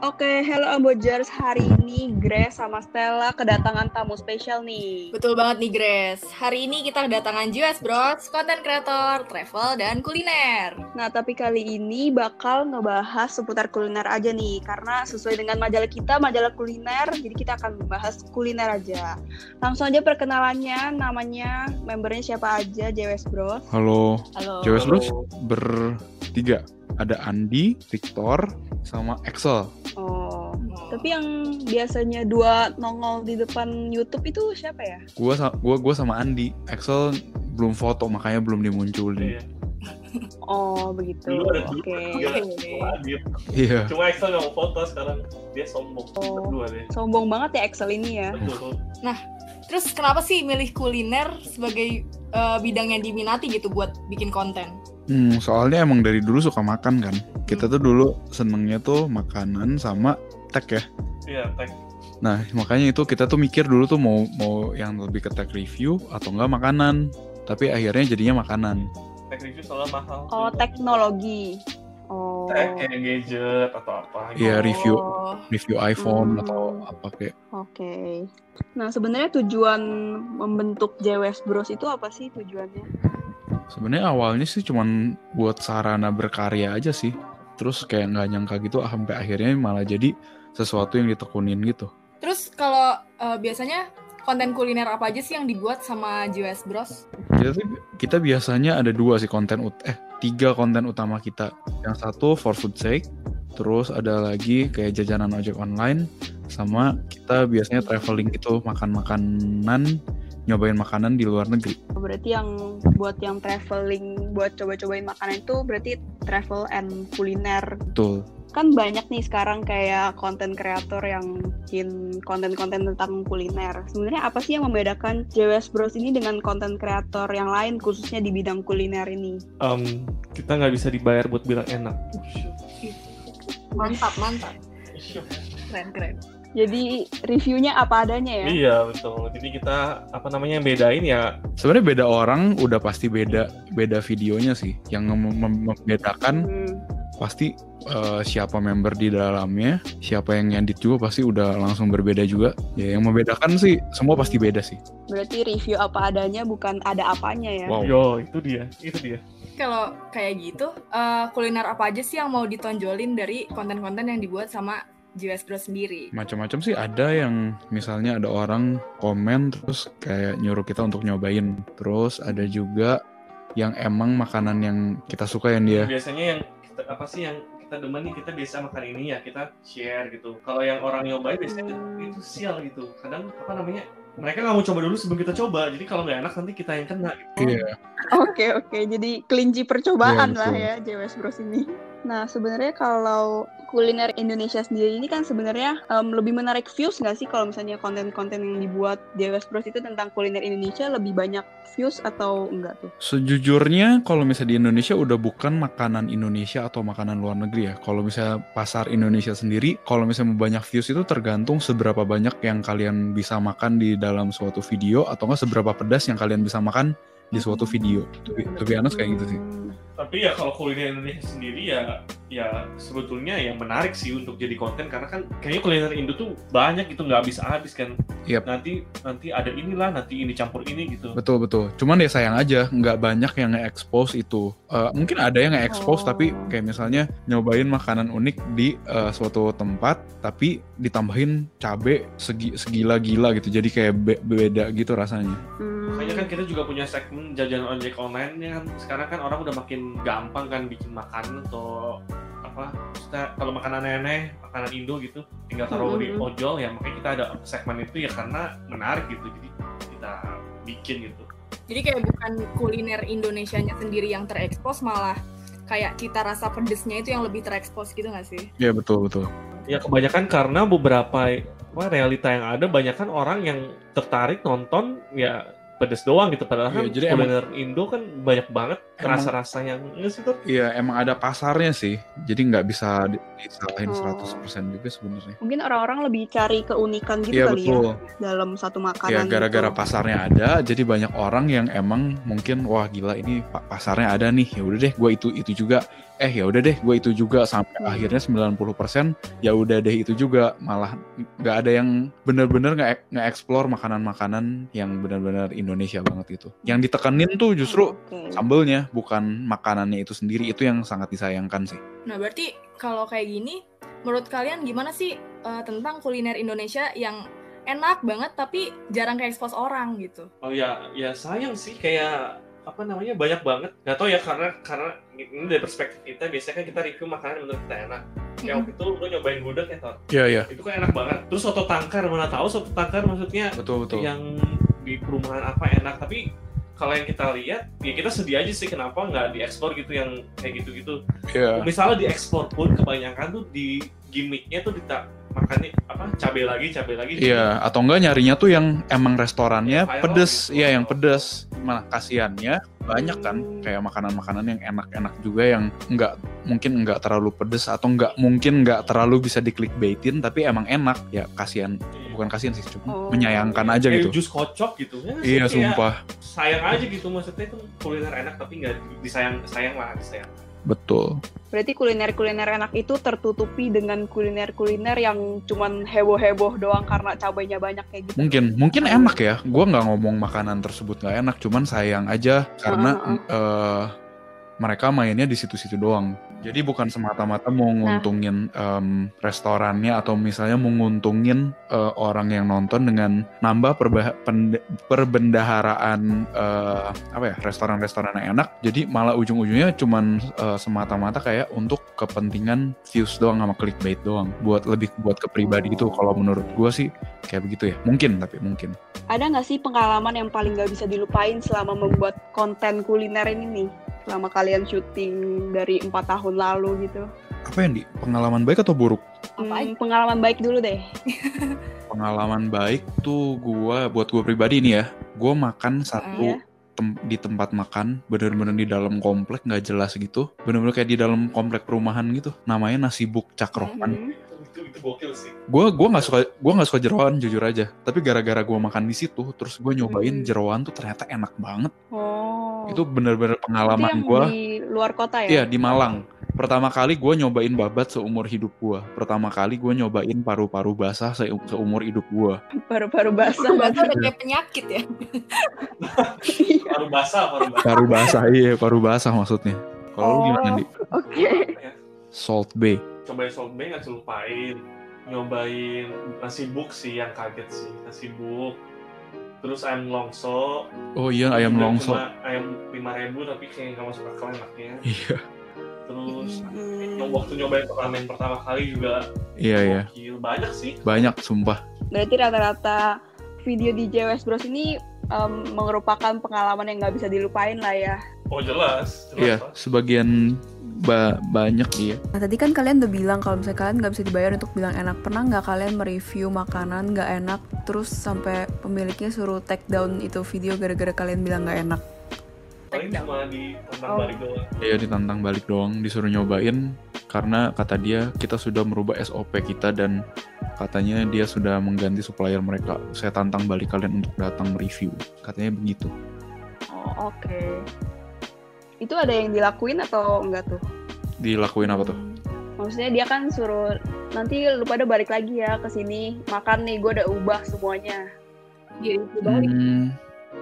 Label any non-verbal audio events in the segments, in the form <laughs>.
Oke, hello Ambojers. Hari ini Grace sama Stella kedatangan tamu spesial nih. Betul banget nih Grace. Hari ini kita kedatangan JS Bros, konten kreator, travel, dan kuliner. Nah, tapi kali ini bakal ngebahas seputar kuliner aja nih. Karena sesuai dengan majalah kita, majalah kuliner, jadi kita akan membahas kuliner aja. Langsung aja perkenalannya, namanya, membernya siapa aja, JS Bros. Halo, Halo. JWS Bros bertiga. Ada Andi, Victor, sama Excel. Oh, tapi yang biasanya dua nongol di depan YouTube itu siapa ya? Gua, gua, gua sama Andi. Excel belum foto, makanya belum dimunculin. Iya. Oh, begitu. Oke. hadir. Iya. Cuma Excel nggak mau foto sekarang dia sombong. Oh. Berdua deh. Sombong banget ya Excel ini ya. Betul. Terus kenapa sih milih kuliner sebagai eh, bidang yang diminati gitu buat bikin konten? Hmm, soalnya emang dari dulu suka makan kan. Kita tuh dulu senengnya tuh makanan sama tech ya. Iya, tag. Nah, makanya itu kita tuh mikir dulu tuh mau mau yang lebih ke tech review atau enggak makanan. Tapi akhirnya jadinya makanan. Tag review soalnya mahal. Oh, teknologi. Oh. Tag kayak gadget atau apa. gitu. Iya, review Oh, review iPhone Hmm. atau apa kayak Oke. Nah, sebenarnya tujuan membentuk JWS Bros itu apa sih tujuannya? Sebenarnya awalnya sih cuman buat sarana berkarya aja sih. Terus kayak nggak nyangka gitu ah, sampai akhirnya malah jadi sesuatu yang ditekunin gitu. Terus kalau eh, biasanya konten kuliner apa aja sih yang dibuat sama JS Bros? Kita tuh kita biasanya ada dua sih konten ut eh tiga konten utama kita. Yang satu for food sake, terus ada lagi kayak jajanan ojek online, sama kita biasanya traveling gitu makan makanan, nyobain makanan di luar negeri. Berarti yang buat yang traveling, buat coba-cobain makanan itu berarti travel and kuliner. Betul. Kan banyak nih sekarang kayak konten kreator yang bikin konten-konten tentang kuliner. Sebenarnya apa sih yang membedakan JWS Bros ini dengan konten kreator yang lain khususnya di bidang kuliner ini? Em, kita nggak bisa dibayar buat bilang enak. Mantap, mantap. Keren, keren. Jadi reviewnya apa adanya ya? Iya betul. Jadi kita apa namanya yang bedain ya Sebenarnya beda orang udah pasti beda beda videonya sih. Yang mem- mem- membedakan Hmm. pasti eh, siapa member di dalamnya, siapa yang ngedit juga pasti udah langsung berbeda juga. Ya yang membedakan sih semua pasti beda sih. Berarti review apa adanya bukan ada apanya ya? Wow. yo itu dia, itu dia. Kalau kayak gitu, eh, kuliner apa aja sih yang mau ditonjolin dari konten-konten yang dibuat sama JS Bros sendiri? Macam-macam sih ada yang misalnya ada orang komen terus kayak nyuruh kita untuk nyobain. Terus ada juga yang emang makanan yang kita suka yang dia. Biasanya yang kita apa sih yang kita demen nih kita biasa makan ini ya kita share gitu. Kalau yang orang nyobain biasanya itu sial gitu. Kadang apa namanya mereka nggak mau coba dulu sebelum kita coba. Jadi kalau nggak enak nanti kita yang kena. Gitu. Iya. Oke oke, jadi kelinci percobaan Iya, lah ya JWS Bros ini. Nah sebenarnya kalau kuliner Indonesia sendiri ini kan sebenarnya em, lebih menarik views nggak sih kalau misalnya konten-konten yang dibuat JWS Bros itu tentang kuliner Indonesia lebih banyak views atau enggak tuh? Sejujurnya kalau misalnya di Indonesia udah bukan makanan Indonesia atau makanan luar negeri ya. Kalau misalnya pasar Indonesia sendiri, kalau misalnya banyak views itu tergantung seberapa banyak yang kalian bisa makan di dalam suatu video atau enggak seberapa pedas yang kalian bisa makan di suatu video. Tapi tapi honest kayak gitu sih. Tapi ya kalau kuliner Indonesia sendiri ya ya sebetulnya yang menarik sih untuk jadi konten karena kan kayaknya kuliner Indo tuh banyak gitu nggak habis habis kan. Yap. Nanti nanti ada inilah nanti ini campur ini gitu. Betul betul. Cuman ya sayang aja nggak banyak yang nge-expose itu. Eh, mungkin ada yang nge-expose Oh. tapi kayak misalnya nyobain makanan unik di eh, suatu tempat tapi ditambahin cabe segi segila-gila gitu. Jadi kayak be- beda gitu rasanya. Hmm. Makanya kan kita juga punya segmen jajanan ojek online kan sekarang kan orang udah makin gampang kan bikin makanan atau apa kita kalau makanan aneh makanan Indo gitu tinggal taruh di Mhm. ojol ya makanya kita ada segmen itu ya karena menarik gitu jadi kita bikin gitu Jadi kayak bukan kuliner Indonesianya sendiri yang terekspos, malah kayak cita rasa pedesnya itu yang lebih terekspos gitu nggak sih? Ya betul betul. ya kebanyakan karena beberapa apa, realita yang ada banyak kan orang yang tertarik nonton ya pedes doang gitu padahal Iya, kan jadi emang- kuliner Indo kan banyak banget Emang- rasa-rasa yang enggak sih tuh Iya emang ada pasarnya sih, jadi nggak bisa di- disalahin Oh. 100% juga sebenarnya. Mungkin orang-orang lebih cari keunikan gitu Iya kali betul. ya dalam satu makanan. Ya gara-gara gitu. pasarnya ada, jadi banyak orang yang emang mungkin wah gila ini pa- pasarnya ada nih, ya udah deh gue itu itu juga. Eh ya udah deh gue itu juga sampai Hmm. akhirnya 90% ya udah deh itu juga malah nggak ada yang bener-bener nggak nge-explore makanan-makanan yang benar-benar Indonesia banget gitu. Yang ditekanin tuh justru Oke. sambelnya bukan makanannya itu sendiri itu yang sangat disayangkan sih. Nah, berarti kalau kayak gini, menurut kalian gimana sih eh, tentang kuliner Indonesia yang enak banget tapi jarang ke expose orang gitu? oh ya ya sayang sih kayak apa namanya banyak banget nggak tahu ya karena karena ini dari perspektif kita biasanya kan kita review makanan yang menurut kita enak kayak waktu itu lo nyobain gudeg ya Tor Iya iya. itu kan enak banget terus soto tangkar mana tahu soto tangkar maksudnya Betul betul. yang di perumahan apa enak tapi kalau yang kita lihat ya kita sedih aja sih kenapa nggak diekspor gitu yang kayak gitu-gitu Iya. misalnya diekspor pun kebanyakan tuh di gimmicknya tuh kita makannya apa cabai lagi cabai lagi Iya, atau enggak nyarinya tuh yang emang restorannya Viral pedes, gitu. iya yang pedes. Malah kasihannya banyak kan kayak makanan-makanan yang enak-enak juga yang enggak mungkin enggak terlalu pedes atau enggak mungkin enggak terlalu bisa di clickbaitin tapi emang enak. Ya kasihan, bukan kasihan sih, cuma Oh. menyayangkan aja kayak gitu. jus kocok gitu ya Iya, kayak sumpah. sayang aja gitu maksudnya itu kuliner enak tapi nggak disayang sayang lah disayang Betul. Berarti kuliner-kuliner enak itu tertutupi dengan kuliner-kuliner yang cuman heboh-heboh doang karena cabainya banyak kayak gitu. Mungkin, mungkin enak ya. Gua nggak ngomong makanan tersebut nggak enak, cuman sayang aja karena Heeh. eh, mereka mainnya di situ-situ doang. Jadi bukan semata-mata mau nguntungin em, restorannya atau misalnya mau nguntungin eh, orang yang nonton dengan nambah perbendaharaan eh, apa ya restoran-restoran yang enak. Jadi malah ujung-ujungnya cuman eh, semata-mata kayak untuk kepentingan views doang sama clickbait doang. Buat lebih buat ke pribadi gitu. Kalau menurut gua sih kayak begitu ya. Mungkin tapi mungkin. Ada nggak sih pengalaman yang paling nggak bisa dilupain selama membuat konten kuliner ini? Selama kalian syuting dari empat tahun lalu gitu. Apa yang di pengalaman baik atau buruk? Apa Hmm, pengalaman baik dulu deh. <laughs> pengalaman baik tuh gua buat gua pribadi nih ya gua makan satu Iya. tem- di tempat makan bener-bener di dalam komplek nggak jelas gitu bener-bener kayak di dalam komplek perumahan gitu namanya nasi buk cakrohan Mhm. itu itu gokil sih gua gua nggak suka gua nggak suka jeroan jujur aja tapi gara-gara gua makan di situ terus gue nyobain Hmm. jeroan tuh ternyata enak banget Oh. Itu bener-bener pengalaman yang gua. di luar kota iya ya? di Malang. Pertama kali gue nyobain babat seumur hidup gua. Pertama kali gue nyobain paru-paru basah se- seumur hidup gua. Baru-baru basah. Berarti udah kayak penyakit ya. <laughs> paru basah paru basah. Paru basah iya paru basah maksudnya. Kalau lu Oh. gimana di Oke. Salt Bay cobain Salt Bay nggak lupain. Nyobain nasi buk sih yang kaget sih. Nasi buk terus ayam longso oh iya ayam longso cuma ayam lima ribu tapi kayak nggak masuk akal enaknya. Iya. Terus Hmm. yang waktu nyobain ramen pertama kali juga iya iya. banyak sih. Banyak sumpah. Berarti rata-rata video di JWS Bros ini em, merupakan pengalaman yang nggak bisa dilupain lah ya. oh jelas. Jelas iya lah. sebagian ba- banyak iya. Nah tadi kan kalian udah bilang kalau misalnya kalian nggak bisa dibayar untuk bilang enak. Pernah nggak kalian mereview makanan nggak enak Terus sampai pemiliknya suruh take down itu video gara-gara kalian bilang nggak enak? Paling cuma di tentang Oh. balik doang. Iya ditantang balik doang disuruh nyobain. Karena kata dia kita sudah merubah SOP kita dan katanya dia sudah mengganti supplier mereka. Saya tantang balik kalian untuk datang review katanya begitu. Oh oke. Itu ada yang dilakuin atau enggak tuh? dilakuin apa tuh Maksudnya dia kan suruh nanti lu pada balik lagi ya ke sini makan nih gue udah ubah semuanya. Jadi itu balik. Hmm,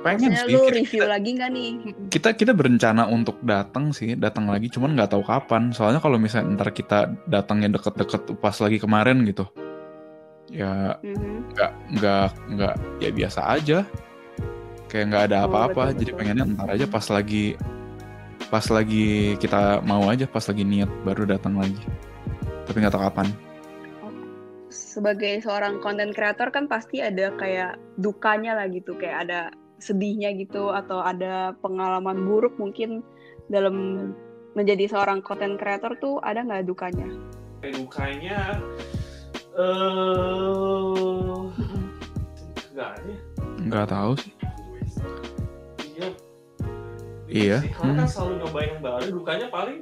pengen Maksudnya sih lu kita- review lagi nggak nih? kita kita berencana untuk datang sih datang lagi cuman nggak tahu kapan soalnya kalau misalnya ntar kita datangnya deket-deket pas lagi kemarin gitu ya Mhm. nggak nggak nggak ya biasa aja kayak nggak ada Oh, apa-apa betul, jadi betul. pengennya ntar aja pas lagi pas lagi kita mau aja pas lagi niat baru datang lagi tapi nggak tahu kapan Sebagai seorang content creator kan pasti ada kayak dukanya lah gitu, kayak ada sedihnya gitu atau ada pengalaman buruk mungkin dalam menjadi seorang content creator tuh ada nggak dukanya? kayak dukanya eh nggak ada ya. nggak tahu sih Iya. sih. Karena kan Hmm. selalu nyobain yang baru, dukanya paling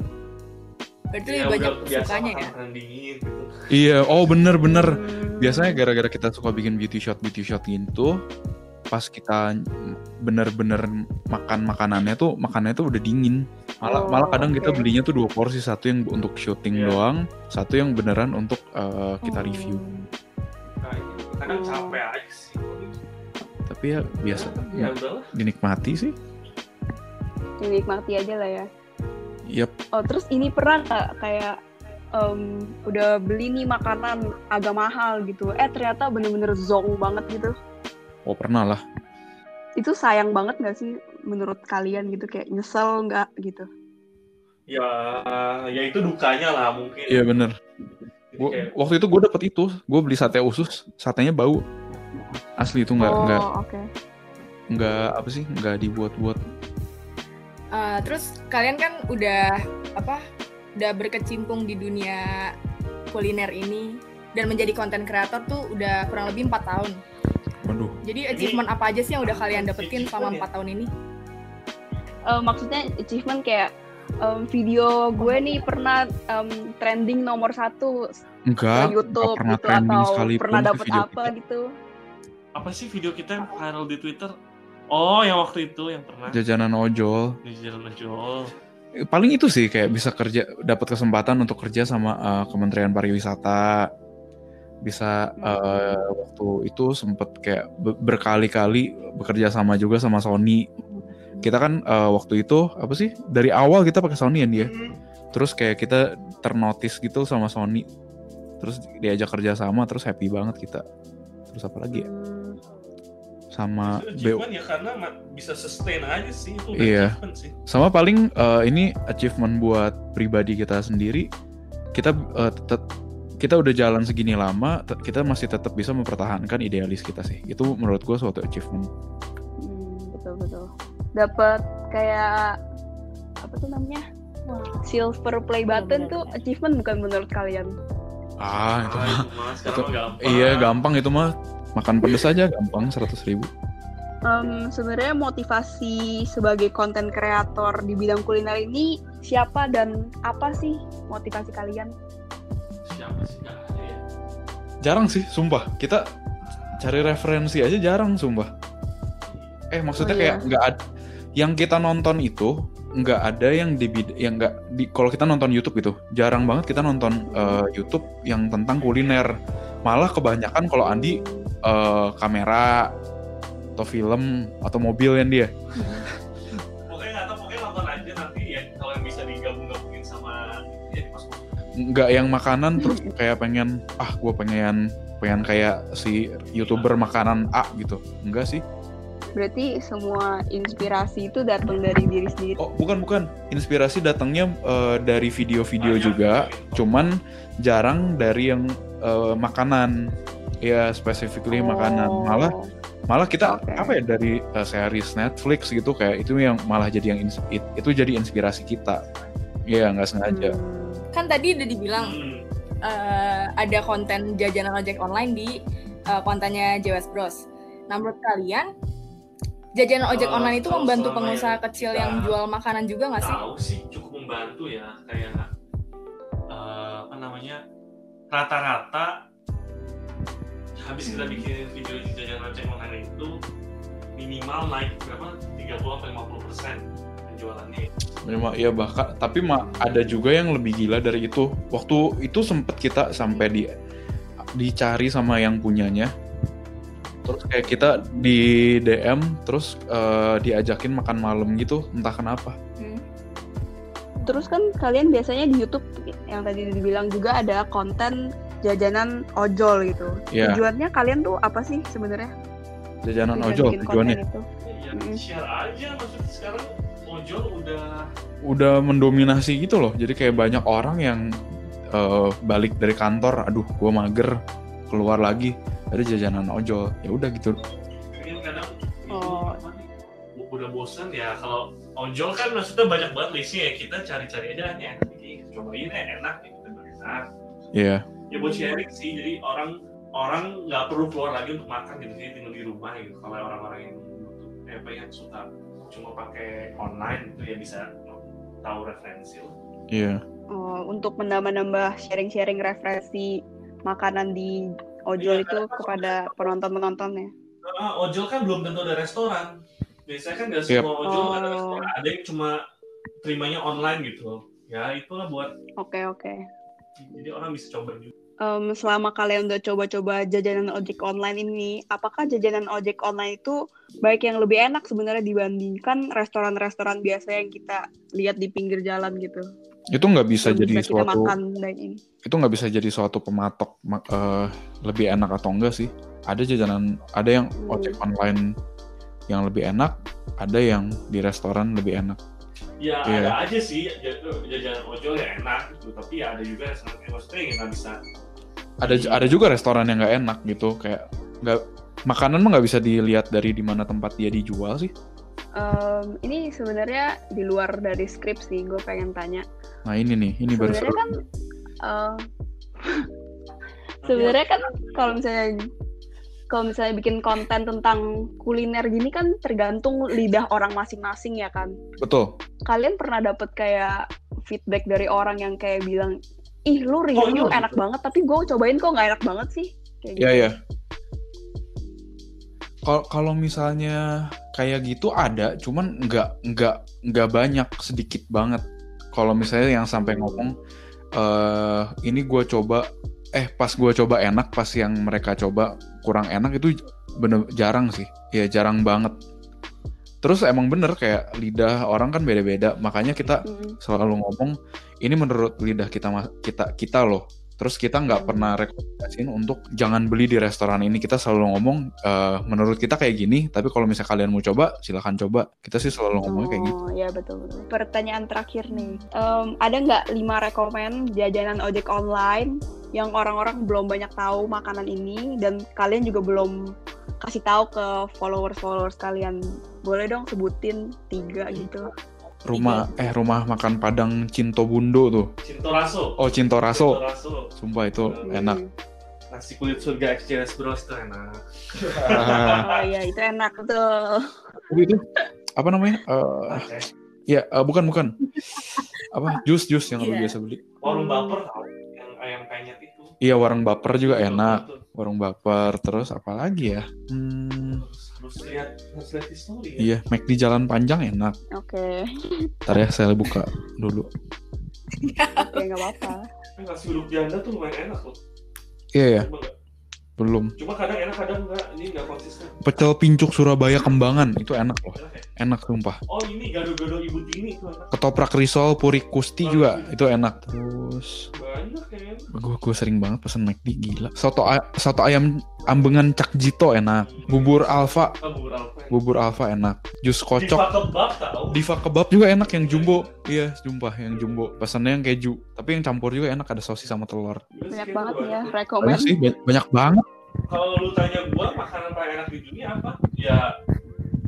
Berarti ya banyak sukanya ya. dingin gitu. Iya, oh bener-bener. Hmm. Biasanya gara-gara kita suka bikin beauty shot beauty shot gitu, pas kita bener-bener makan makanannya tuh makanannya tuh udah dingin. Malah Oh, malah kadang kita oke. belinya tuh dua porsi, satu yang untuk syuting Iya. doang, satu yang beneran untuk uh, kita Hmm. review. Kayak gitu. Kadang Oh. capek aja sih. Tapi ya biasa Ya udahlah. dinikmati sih. Dinikmati aja lah ya. Yap. Oh terus ini pernah nggak kayak em, udah beli nih makanan agak mahal gitu, eh ternyata bener-bener zong banget gitu. Oh pernah lah. Itu sayang banget nggak sih menurut kalian gitu kayak nyesel nggak gitu? Ya, ya itu dukanya lah mungkin. Iya bener. Gua, kayak, waktu itu gue dapet itu, gue beli sate usus, satenya bau. Asli itu nggak oh nggak oke. nggak apa sih nggak dibuat-buat. Eh, terus kalian kan udah apa? Udah berkecimpung di dunia kuliner ini dan menjadi konten kreator tuh udah kurang lebih empat tahun. Waduh. Jadi achievement apa aja sih yang udah kalian dapetin selama ya? empat tahun ini? Eh, maksudnya achievement kayak em, video gue nih pernah em, trending nomor satu Enggak, ke YouTube nggak pernah gitu trending atau pernah dapet apa kita. gitu. apa sih video kita yang viral di Twitter? Oh, yang waktu itu yang pernah Jajanan ojol. di jalan ojol. Eh, Paling itu sih kayak bisa kerja, dapat kesempatan untuk kerja sama eh, Kementerian Pariwisata. Bisa eh, waktu itu sempet kayak be- berkali-kali bekerja sama juga sama Sony. Kita kan eh, waktu itu apa sih dari awal kita pakai Sony ya dia. Terus kayak kita ternotis gitu sama Sony. Terus diajak kerja sama, terus happy banget kita. Terus apa lagi ya? Sama Itu BO. ya karena bisa sustain aja sih itu Iya. achievement sih. Sama paling eh, ini achievement buat pribadi kita sendiri. Kita eh, tetap kita udah jalan segini lama, kita masih tetap bisa mempertahankan idealis kita sih. Itu menurut gue suatu achievement. hmm, betul betul. Dapat kayak apa tuh namanya? Silver play button tuh achievement bukan menurut kalian? Ah, itu Ah, mah. itu mah mah gampang. Iya, gampang itu mah. Makan pedes aja gampang 100 ribu. Em, sebenarnya motivasi sebagai konten kreator di bidang kuliner ini siapa dan apa sih motivasi kalian? Siapa sih ada ya? Jarang sih, sumpah. Kita cari referensi aja jarang, sumpah. Eh, maksudnya Oh, kayak iya. nggak ada yang kita nonton itu nggak ada yang di bid- yang nggak di kalau kita nonton YouTube itu jarang banget kita nonton eh, YouTube yang tentang kuliner. Malah kebanyakan kalau Andi eh, kamera atau film atau mobil yang dia. Pokoknya nggak tahu, pokoknya nonton aja nanti ya kalau yang bisa digabung-gabungin sama ya nggak yang makanan terus kayak pengen ah gue pengen pengen kayak si youtuber makanan A gitu. Enggak sih. Berarti semua inspirasi itu datang dari diri sendiri. oh bukan bukan. Inspirasi datangnya eh, dari video-video juga. cuman jarang dari yang eh, makanan ya specifically makanan Oh. malah malah kita Oke. apa ya dari eh, series Netflix gitu kayak itu yang malah jadi yang ins- it- itu jadi inspirasi kita ya nggak sengaja Hmm. Kan tadi udah dibilang Hmm. eh, ada konten jajanan ojek online di eh, kontennya JWS Bros. Nah menurut kalian jajanan ojek online itu membantu pengusaha yang kecil yang jual makanan juga nggak sih? tahu sih cukup membantu ya kayak eh, apa namanya rata-rata habis kita bikin video di jajanan ojek online itu minimal naik berapa 30 sampai 50 persen penjualannya Minimal ya bahkan tapi mah ada juga yang lebih gila dari itu. Waktu itu sempet kita sampai di dicari sama yang punyanya. Terus kayak kita di DM terus eh, diajakin makan malam gitu, entah kenapa. Terus kan kalian biasanya di YouTube yang tadi dibilang juga ada konten jajanan ojol gitu. Iya. Tujuannya kalian tuh apa sih sebenarnya? Jajanan bisa ojol tujuannya. itu? ya Mm-mm. share aja maksudnya sekarang ojol udah Udah mendominasi gitu loh. Jadi kayak banyak orang yang eh, balik dari kantor, aduh gua mager, keluar lagi ada jajanan ojol. Ya udah gitu. mungkin kadang Oh. udah bosan ya kalau ojol kan maksudnya banyak banget listnya ya kita cari-cari aja nih enak nih cobain ya enak nih kita enak Iya. ya buat sharing sih jadi orang orang nggak perlu keluar lagi untuk makan gitu sih tinggal di rumah gitu kalau orang-orang yang butuh eh, apa yang suka cuma pakai online itu ya bisa tahu referensi lah. Iya. Oh, untuk menambah-nambah sharing-sharing referensi makanan di ojol Iya, itu kepada penonton-penontonnya. Ah, ojol kan belum tentu ada restoran. Biasanya kan nggak Yep. semua ojol ada Oh. restoran. Ada yang cuma terimanya online gitu. Ya itulah buat Oke, oke. jadi orang bisa coba juga. Em, selama kalian udah coba-coba jajanan ojek online ini, apakah jajanan ojek online itu baik yang lebih enak sebenarnya dibandingkan restoran-restoran biasa yang kita lihat di pinggir jalan gitu? Itu nggak bisa Yang jadi kita suatu makan dine in. itu nggak bisa jadi suatu pematok ma- eh, lebih enak atau enggak sih. Ada jajanan, ada yang Hmm. ojek online yang lebih enak, ada yang di restoran lebih enak. Ya Iya. ada aja sih jaj- jajanan ojol yang enak gitu. Tapi ya ada juga restoran yang maksudnya yang nggak bisa. Ada ada juga restoran yang nggak enak gitu, kayak nggak makanan mah nggak bisa dilihat dari di mana tempat dia dijual sih. Em, ini sebenarnya di luar dari skrip sih, gue pengen tanya. Nah ini nih, ini baru Sebenarnya kan, eh, sebenarnya kan kalau misalnya kalau misalnya bikin konten tentang kuliner gini kan tergantung lidah orang masing-masing ya kan. Betul. Kalian pernah dapet kayak feedback dari orang yang kayak bilang, ih lu Oh, review iya, enak betul. banget, tapi gue cobain kok nggak enak banget sih. Kayak Iya gitu. ya. Kalau kalau misalnya kayak gitu ada, cuman nggak nggak nggak banyak, sedikit banget. Kalau misalnya yang sampai ngomong, eh ini gue coba, eh pas gue coba enak, pas yang mereka coba kurang enak itu bener jarang sih, ya jarang banget. Terus emang bener kayak lidah orang kan beda-beda, makanya kita Mm. selalu ngomong ini menurut lidah kita kita kita loh. Terus kita nggak pernah rekomendasiin untuk jangan beli di restoran ini. Kita selalu ngomong eh, menurut kita kayak gini tapi kalau misalnya kalian mau coba silahkan coba. Kita sih selalu ngomongnya kayak gitu. Oh ya betul betul. Pertanyaan terakhir nih, Em, ada nggak lima rekomen jajanan ojek online yang orang-orang belum banyak tahu makanan ini dan kalian juga belum kasih tahu ke followers followers kalian? Boleh dong sebutin tiga gitu. rumah eh rumah makan padang Cinto Bundo tuh Cinto Raso. oh Cinto Raso Cinto Raso. sumpah itu Hmm. enak Nasi kulit surga XJS Bros itu enak. <laughs> Oh iya itu enak betul. itu apa namanya Eh, Oke. ya eh, bukan bukan apa jus jus yang lu Iya. biasa beli Warung baper ayam penyet itu. iya warung baper juga Itu enak tuh. warung baper terus apa lagi ya hmm, Harus, harus lihat harus lihat histori ya. iya McD jalan panjang enak Oke, Ntar ya saya buka dulu. oke nggak apa-apa. Nasi uduk janda tuh lumayan enak loh. Iya ya, Cuma, nggak- belum. cuma kadang enak kadang enggak. Ini nggak konsisten. Pecel pincuk Surabaya Kembangan itu enak loh. Enak ya? Enak sumpah. Oh ini gado-gado ibu tini itu enak. Ketoprak risol Puri Kusti juga itu enak. Terus Banyak ya. gue gue sering banget pesen McD gila. Soto a- soto ayam ambengan Cak Jito enak. Bubur Alfa, bubur Alfa enak. Jus Diva kocok kebab tau. Diva kebab juga enak yang jumbo. Iya, sumpah yang jumbo. Pesannya yang keju. Tapi yang campur juga enak ada sosis sama telur. Banyak banget ya Banyak rekomen. sih, ba- banyak banget. Kalau lu tanya gua makanan paling enak di dunia apa? Ya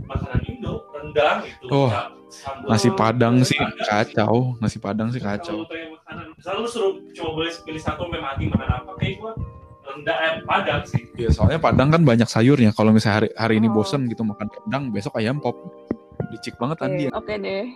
makanan Indo, rendang itu. Oh, Ca- sambal- Nasi Padang sih Padang. kacau, nasi Padang sih Kalau kacau. lu tanya makanan, misalnya lu suruh coba boleh pilih satu sampai mati makan apa? Kayak gua rendang eh, Padang sih. Iya, soalnya Padang kan banyak sayurnya. Kalau misalnya hari hari ini Oh. bosen gitu makan Padang, besok ayam pop. Licik banget Oke, Andi. oke deh.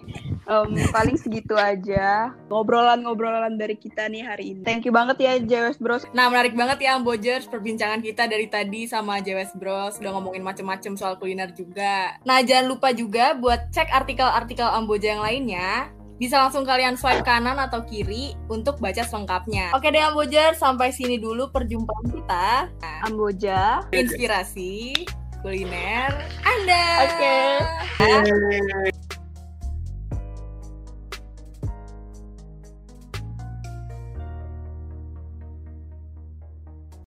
Em, paling segitu aja ngobrolan-ngobrolan dari kita nih hari ini. Thank you banget ya JWS Bros. Nah, menarik banget ya Ambojers perbincangan kita dari tadi sama JWS Bros. Udah ngomongin macem-macem soal kuliner juga. Nah, jangan lupa juga buat cek artikel-artikel Amboja yang lainnya. Bisa langsung kalian swipe kanan atau kiri untuk baca selengkapnya. Oke deh Ambojers, sampai sini dulu perjumpaan kita. Amboja. Inspirasi kuliner Anda. Oke.